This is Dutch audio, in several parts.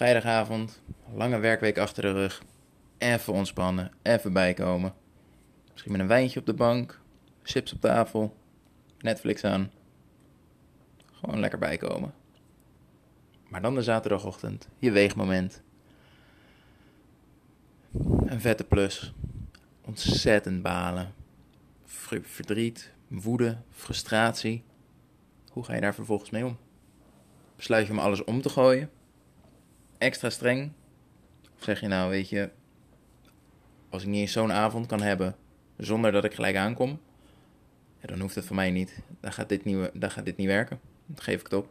Vrijdagavond, lange werkweek achter de rug. Even ontspannen, even bijkomen. Misschien met een wijntje op de bank, chips op tafel, Netflix aan. Gewoon lekker bijkomen. Maar dan de zaterdagochtend, je weegmoment. Een vette plus. Ontzettend balen. Verdriet, woede, frustratie. Hoe ga je daar vervolgens mee om? Besluit je om alles om te gooien? Extra streng? Of zeg je nou, weet je, als ik niet eens zo'n avond kan hebben zonder dat ik gelijk aankom, dan hoeft het voor mij niet. Dan gaat dit niet, dan gaat dit niet werken. Dan geef ik het op.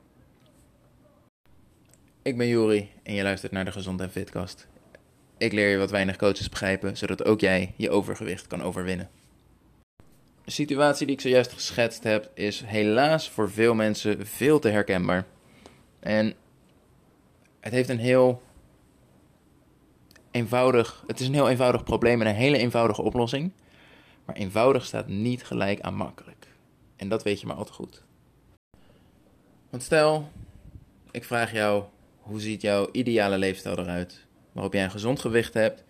Ik ben Juri en je luistert naar de Gezond en Fitkast. Ik leer je wat weinig coaches begrijpen, zodat ook jij je overgewicht kan overwinnen. De situatie die ik zojuist geschetst heb, is helaas voor veel mensen veel te herkenbaar. En het heeft een heel eenvoudig, het is een heel eenvoudig probleem en een hele eenvoudige oplossing. Maar eenvoudig staat niet gelijk aan makkelijk. En dat weet je maar al te goed. Want stel, ik vraag jou, hoe ziet jouw ideale leefstijl eruit? Waarop jij een gezond gewicht hebt,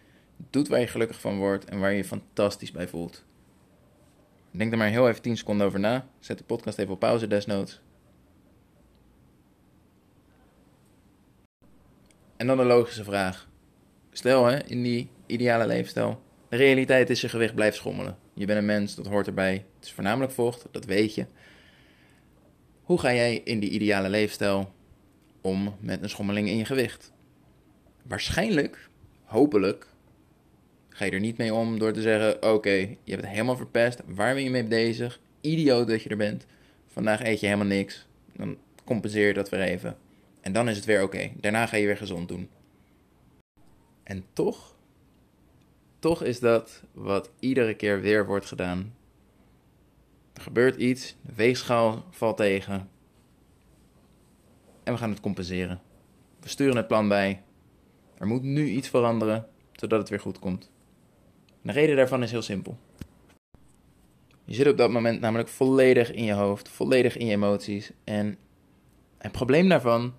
doet waar je gelukkig van wordt en waar je je fantastisch bij voelt. Denk er maar heel even 10 seconden over na. Zet de podcast even op pauze, desnoods. En dan een logische vraag. Stel hè, in die ideale leefstijl. De realiteit is je gewicht blijft schommelen. Je bent een mens, dat hoort erbij. Het is voornamelijk vocht, dat weet je. Hoe ga jij in die ideale leefstijl om met een schommeling in je gewicht? Waarschijnlijk, hopelijk, ga je er niet mee om door te zeggen: Oké, je hebt het helemaal verpest. Waar ben je mee bezig? Idioot dat je er bent. Vandaag eet je helemaal niks. Dan compenseer je dat weer even. En dan is het weer oké. Daarna ga je weer gezond doen. En toch, toch is dat wat iedere keer weer wordt gedaan. Er gebeurt iets, de weegschaal valt tegen. En we gaan het compenseren. We sturen het plan bij. Er moet nu iets veranderen, zodat het weer goed komt. de reden daarvan is heel simpel. Je zit op dat moment namelijk volledig in je hoofd, volledig in je emoties. En het probleem daarvan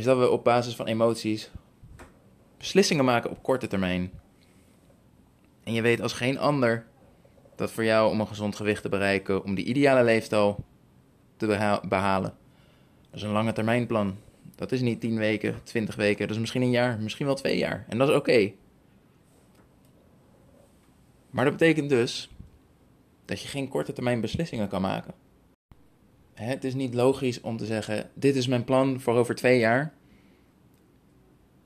is dat we op basis van emoties beslissingen maken op korte termijn. En je weet als geen ander dat voor jou om een gezond gewicht te bereiken, om die ideale leefstijl te behalen, dat is een lange termijn plan. Dat is niet 10 weken, 20 weken, dat is misschien een jaar, misschien wel twee jaar. En dat is oké. Maar dat betekent dus dat je geen korte termijn beslissingen kan maken. Het is niet logisch om te zeggen: dit is mijn plan voor over twee jaar.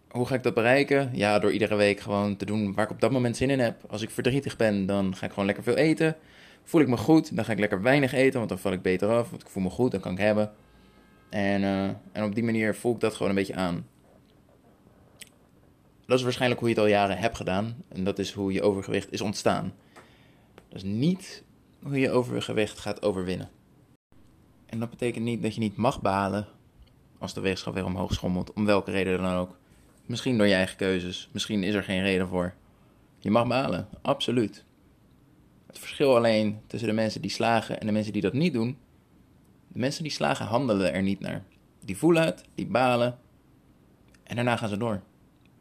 Hoe ga ik dat bereiken? Ja, door iedere week gewoon te doen waar ik op dat moment zin in heb. Als ik verdrietig ben, dan ga ik gewoon lekker veel eten. Voel ik me goed, dan ga ik lekker weinig eten, want dan val ik beter af. Want ik voel me goed, dan kan ik hebben. En, uh, en op die manier voel ik dat gewoon een beetje aan. Dat is waarschijnlijk hoe je het al jaren hebt gedaan. En dat is hoe je overgewicht is ontstaan. Dat is niet hoe je overgewicht gaat overwinnen. En dat betekent niet dat je niet mag balen als de weegschaal weer omhoog schommelt, om welke reden dan ook. Misschien door je eigen keuzes, misschien is er geen reden voor. Je mag balen, absoluut. Het verschil alleen tussen de mensen die slagen en de mensen die dat niet doen, de mensen die slagen handelen er niet naar. Die voelen het, die balen en daarna gaan ze door.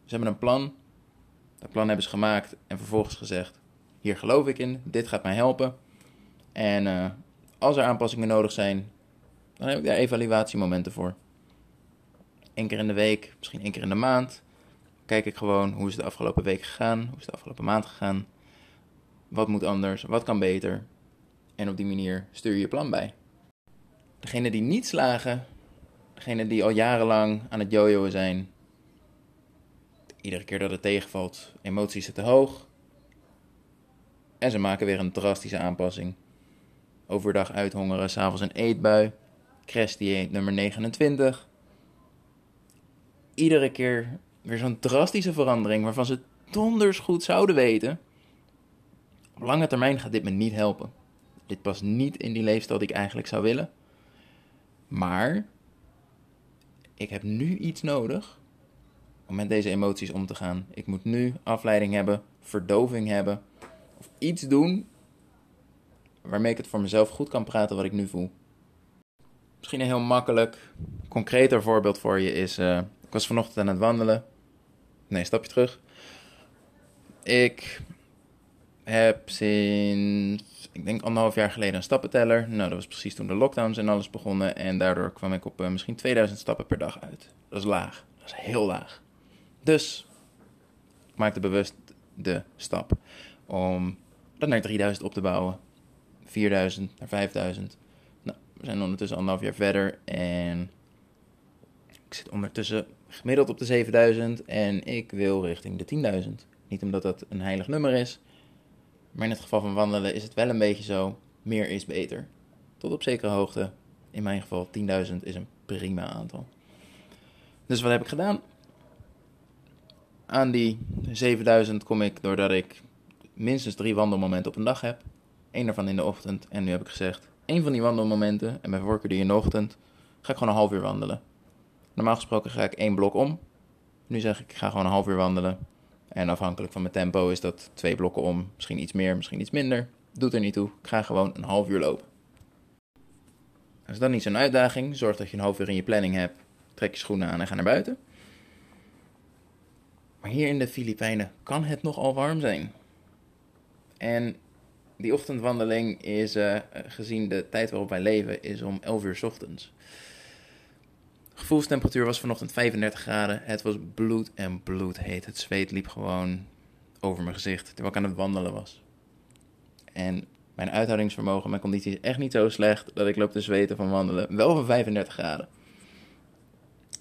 Ze hebben een plan, dat plan hebben ze gemaakt en vervolgens gezegd: hier geloof ik in, dit gaat mij helpen. En uh, als er aanpassingen nodig zijn, dan heb ik daar evaluatiemomenten voor. Eén keer in de week, misschien één keer in de maand. Kijk ik gewoon hoe is de afgelopen week gegaan, hoe is het de afgelopen maand gegaan. Wat moet anders, wat kan beter. En op die manier stuur je je plan bij. Degenen die niet slagen, degenen die al jarenlang aan het jojoen zijn, iedere keer dat het tegenvalt, emoties zitten hoog. En ze maken weer een drastische aanpassing. Overdag uithongeren, s'avonds een eetbui. Crash nummer 29. Iedere keer weer zo'n drastische verandering waarvan ze donders goed zouden weten. Op lange termijn gaat dit me niet helpen. Dit past niet in die leefstijl die ik eigenlijk zou willen. Maar ik heb nu iets nodig om met deze emoties om te gaan. Ik moet nu afleiding hebben, verdoving hebben. Of iets doen waarmee ik het voor mezelf goed kan praten wat ik nu voel. Misschien een heel makkelijk, concreter voorbeeld voor je is: uh, Ik was vanochtend aan het wandelen. Nee, stapje terug. Ik heb sinds, ik denk anderhalf jaar geleden een stappenteller. Nou, dat was precies toen de lockdowns en alles begonnen. En daardoor kwam ik op uh, misschien 2000 stappen per dag uit. Dat is laag. Dat is heel laag. Dus ik maakte bewust de stap om dat naar 3000 op te bouwen. 4000 naar 5000. We zijn ondertussen anderhalf jaar verder en ik zit ondertussen gemiddeld op de 7000 en ik wil richting de 10.000. Niet omdat dat een heilig nummer is, maar in het geval van wandelen is het wel een beetje zo: meer is beter. Tot op zekere hoogte. In mijn geval 10.000 is een prima aantal. Dus wat heb ik gedaan? Aan die 7000 kom ik doordat ik minstens drie wandelmomenten op een dag heb. Eén daarvan in de ochtend. En nu heb ik gezegd, één van die wandelmomenten, en bij voorkeur die in de ochtend, ga ik gewoon een half uur wandelen. Normaal gesproken ga ik één blok om. Nu zeg ik, ik ga gewoon een half uur wandelen. En afhankelijk van mijn tempo is dat twee blokken om. Misschien iets meer, misschien iets minder. Doet er niet toe. Ik ga gewoon een half uur lopen. Is dat niet zo'n uitdaging? Zorg dat je een half uur in je planning hebt. Trek je schoenen aan en ga naar buiten. Maar hier in de Filipijnen kan het nogal warm zijn. En die ochtendwandeling is, uh, gezien de tijd waarop wij leven, is om 11 uur s ochtends. Gevoelstemperatuur was vanochtend 35 graden. Het was bloed en bloed heet. Het zweet liep gewoon over mijn gezicht terwijl ik aan het wandelen was. En mijn uithoudingsvermogen, mijn conditie is echt niet zo slecht dat ik loop te zweten van wandelen. Wel van 35 graden.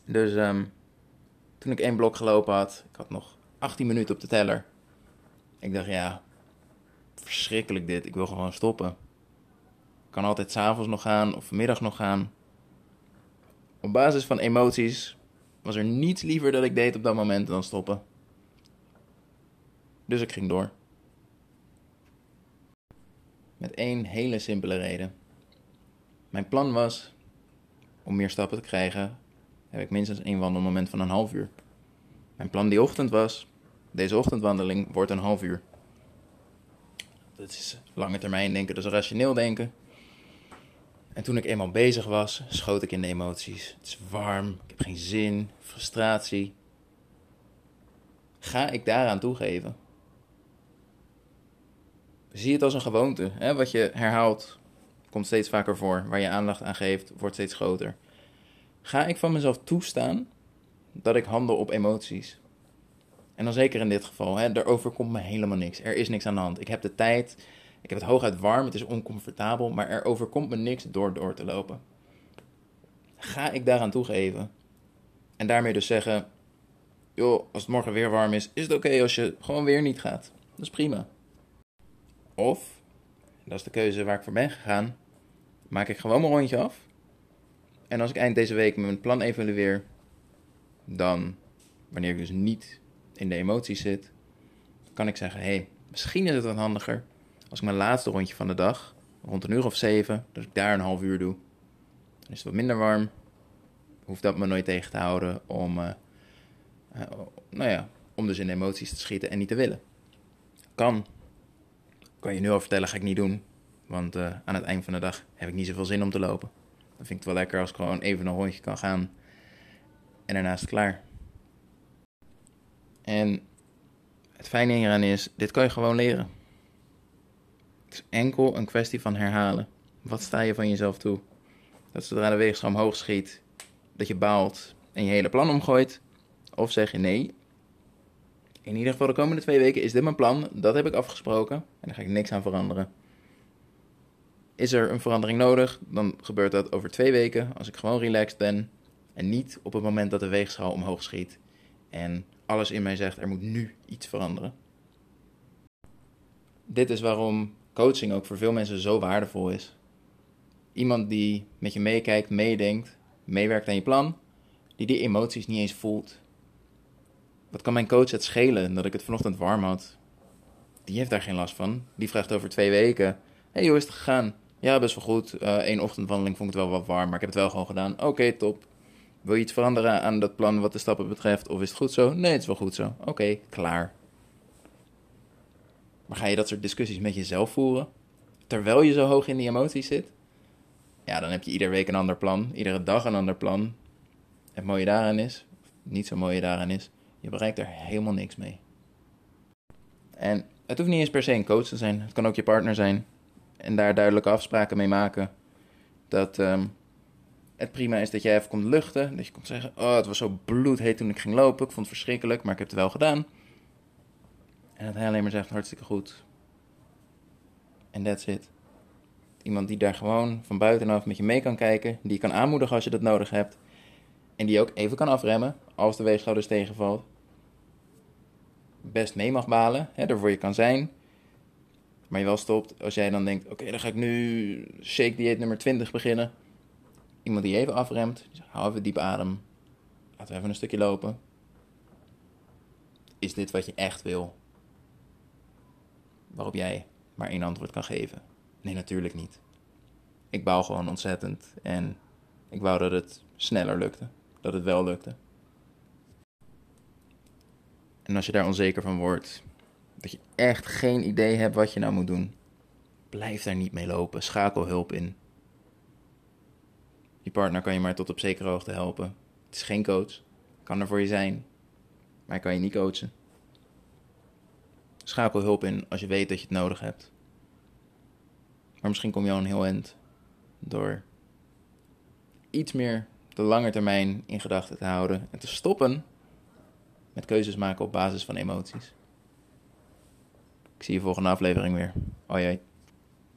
Dus um, toen ik één blok gelopen had, ik had nog 18 minuten op de teller. Ik dacht, ja, verschrikkelijk dit. Ik wil gewoon stoppen. Kan altijd s'avonds nog gaan of vanmiddag nog gaan. Op basis van emoties was er niets liever dat ik deed op dat moment dan stoppen. Dus ik ging door. Met één hele simpele reden. Mijn plan was om meer stappen te krijgen, heb ik minstens één wandelmoment van een half uur. Mijn plan die ochtend was: deze ochtendwandeling wordt een half uur. Dat is lange termijn denken, dat is rationeel denken. En toen ik eenmaal bezig was, schoot ik in de emoties. Het is warm, ik heb geen zin, frustratie. Ga ik daaraan toegeven? Zie het als een gewoonte. Hè? Wat je herhaalt, komt steeds vaker voor. Waar je aandacht aan geeft, wordt steeds groter. Ga ik van mezelf toestaan dat ik handel op emoties? En dan zeker in dit geval, hè, er overkomt me helemaal niks. Er is niks aan de hand. Ik heb de tijd, ik heb het hooguit warm, het is oncomfortabel, maar er overkomt me niks door door te lopen. Ga ik daaraan toegeven? En daarmee dus zeggen, joh, als het morgen weer warm is, is het oké als je gewoon weer niet gaat. Dat is prima. Of, dat is de keuze waar ik voor ben gegaan, maak ik gewoon mijn rondje af. En als ik eind deze week mijn plan evalueer, dan, wanneer ik dus niet in de emoties zit, kan ik zeggen: hé, hey, misschien is het wat handiger als ik mijn laatste rondje van de dag, rond een uur of zeven, dat ik daar een half uur doe. Dan is het wat minder warm. Hoeft dat me nooit tegen te houden om, uh, uh, nou ja, om dus in de emoties te schieten en niet te willen. Kan. Kan je nu al vertellen, ga ik niet doen. Want uh, aan het eind van de dag heb ik niet zoveel zin om te lopen. Dan vind ik het wel lekker als ik gewoon even een rondje kan gaan. En daarna is het klaar. En het fijne hieraan is, dit kan je gewoon leren. Het is enkel een kwestie van herhalen. Wat sta je van jezelf toe? Dat zodra de weegschaal omhoog schiet, dat je baalt en je hele plan omgooit. Of zeg je nee. In ieder geval de komende twee weken is dit mijn plan. Dat heb ik afgesproken. En daar ga ik niks aan veranderen. Is er een verandering nodig, dan gebeurt dat over twee weken als ik gewoon relaxed ben. En niet op het moment dat de weegschaal omhoog schiet. En alles in mij zegt, er moet nu iets veranderen. Dit is waarom coaching ook voor veel mensen zo waardevol is. Iemand die met je meekijkt, meedenkt, meewerkt aan je plan, die die emoties niet eens voelt. Wat kan mijn coach het schelen dat ik het vanochtend warm had? Die heeft daar geen last van. Die vraagt over twee weken: Hé, hey, hoe is het gegaan? Ja, best wel goed. Eén uh, ochtendwandeling vond ik het wel wat warm, maar ik heb het wel gewoon gedaan. Oké, top. Wil je iets veranderen aan dat plan wat de stappen betreft? Of is het goed zo? Nee, het is wel goed zo. Oké, klaar. Maar ga je dat soort discussies met jezelf voeren? Terwijl je zo hoog in die emoties zit? Ja, dan heb je iedere week een ander plan. Iedere dag een ander plan. Het mooie daaraan is, niet zo mooie daaraan is, je bereikt er helemaal niks mee. En het hoeft niet eens per se een coach te zijn. Het kan ook je partner zijn. En daar duidelijke afspraken mee maken. Dat ehm, het prima is dat jij even komt luchten. Dat je komt zeggen: Oh, het was zo bloedheet toen ik ging lopen. Ik vond het verschrikkelijk, maar ik heb het wel gedaan. En dat hij alleen maar zegt: Hartstikke goed. En that's it. Iemand die daar gewoon van buitenaf met je mee kan kijken. Die je kan aanmoedigen als je dat nodig hebt. En die ook even kan afremmen als de weegschaal dus tegenvalt. Best mee mag balen, hè, daarvoor je kan zijn. Maar je wel stopt als jij dan denkt: Oké, dan ga ik nu shake dieet nummer 20 beginnen. Iemand die even afremt, hou even diep adem. Laten we even een stukje lopen. Is dit wat je echt wil? Waarop jij maar één antwoord kan geven. Nee, natuurlijk niet. Ik bouw gewoon ontzettend en ik wou dat het sneller lukte. Dat het wel lukte. En als je daar onzeker van wordt, dat je echt geen idee hebt wat je nou moet doen, blijf daar niet mee lopen. Schakel hulp in. Je partner kan je maar tot op zekere hoogte helpen. Het is geen coach. Kan er voor je zijn. Maar hij kan je niet coachen. Schakel hulp in als je weet dat je het nodig hebt. Maar misschien kom je al een heel eind door iets meer de lange termijn in gedachten te houden en te stoppen met keuzes maken op basis van emoties. Ik zie je volgende aflevering weer. Hoi.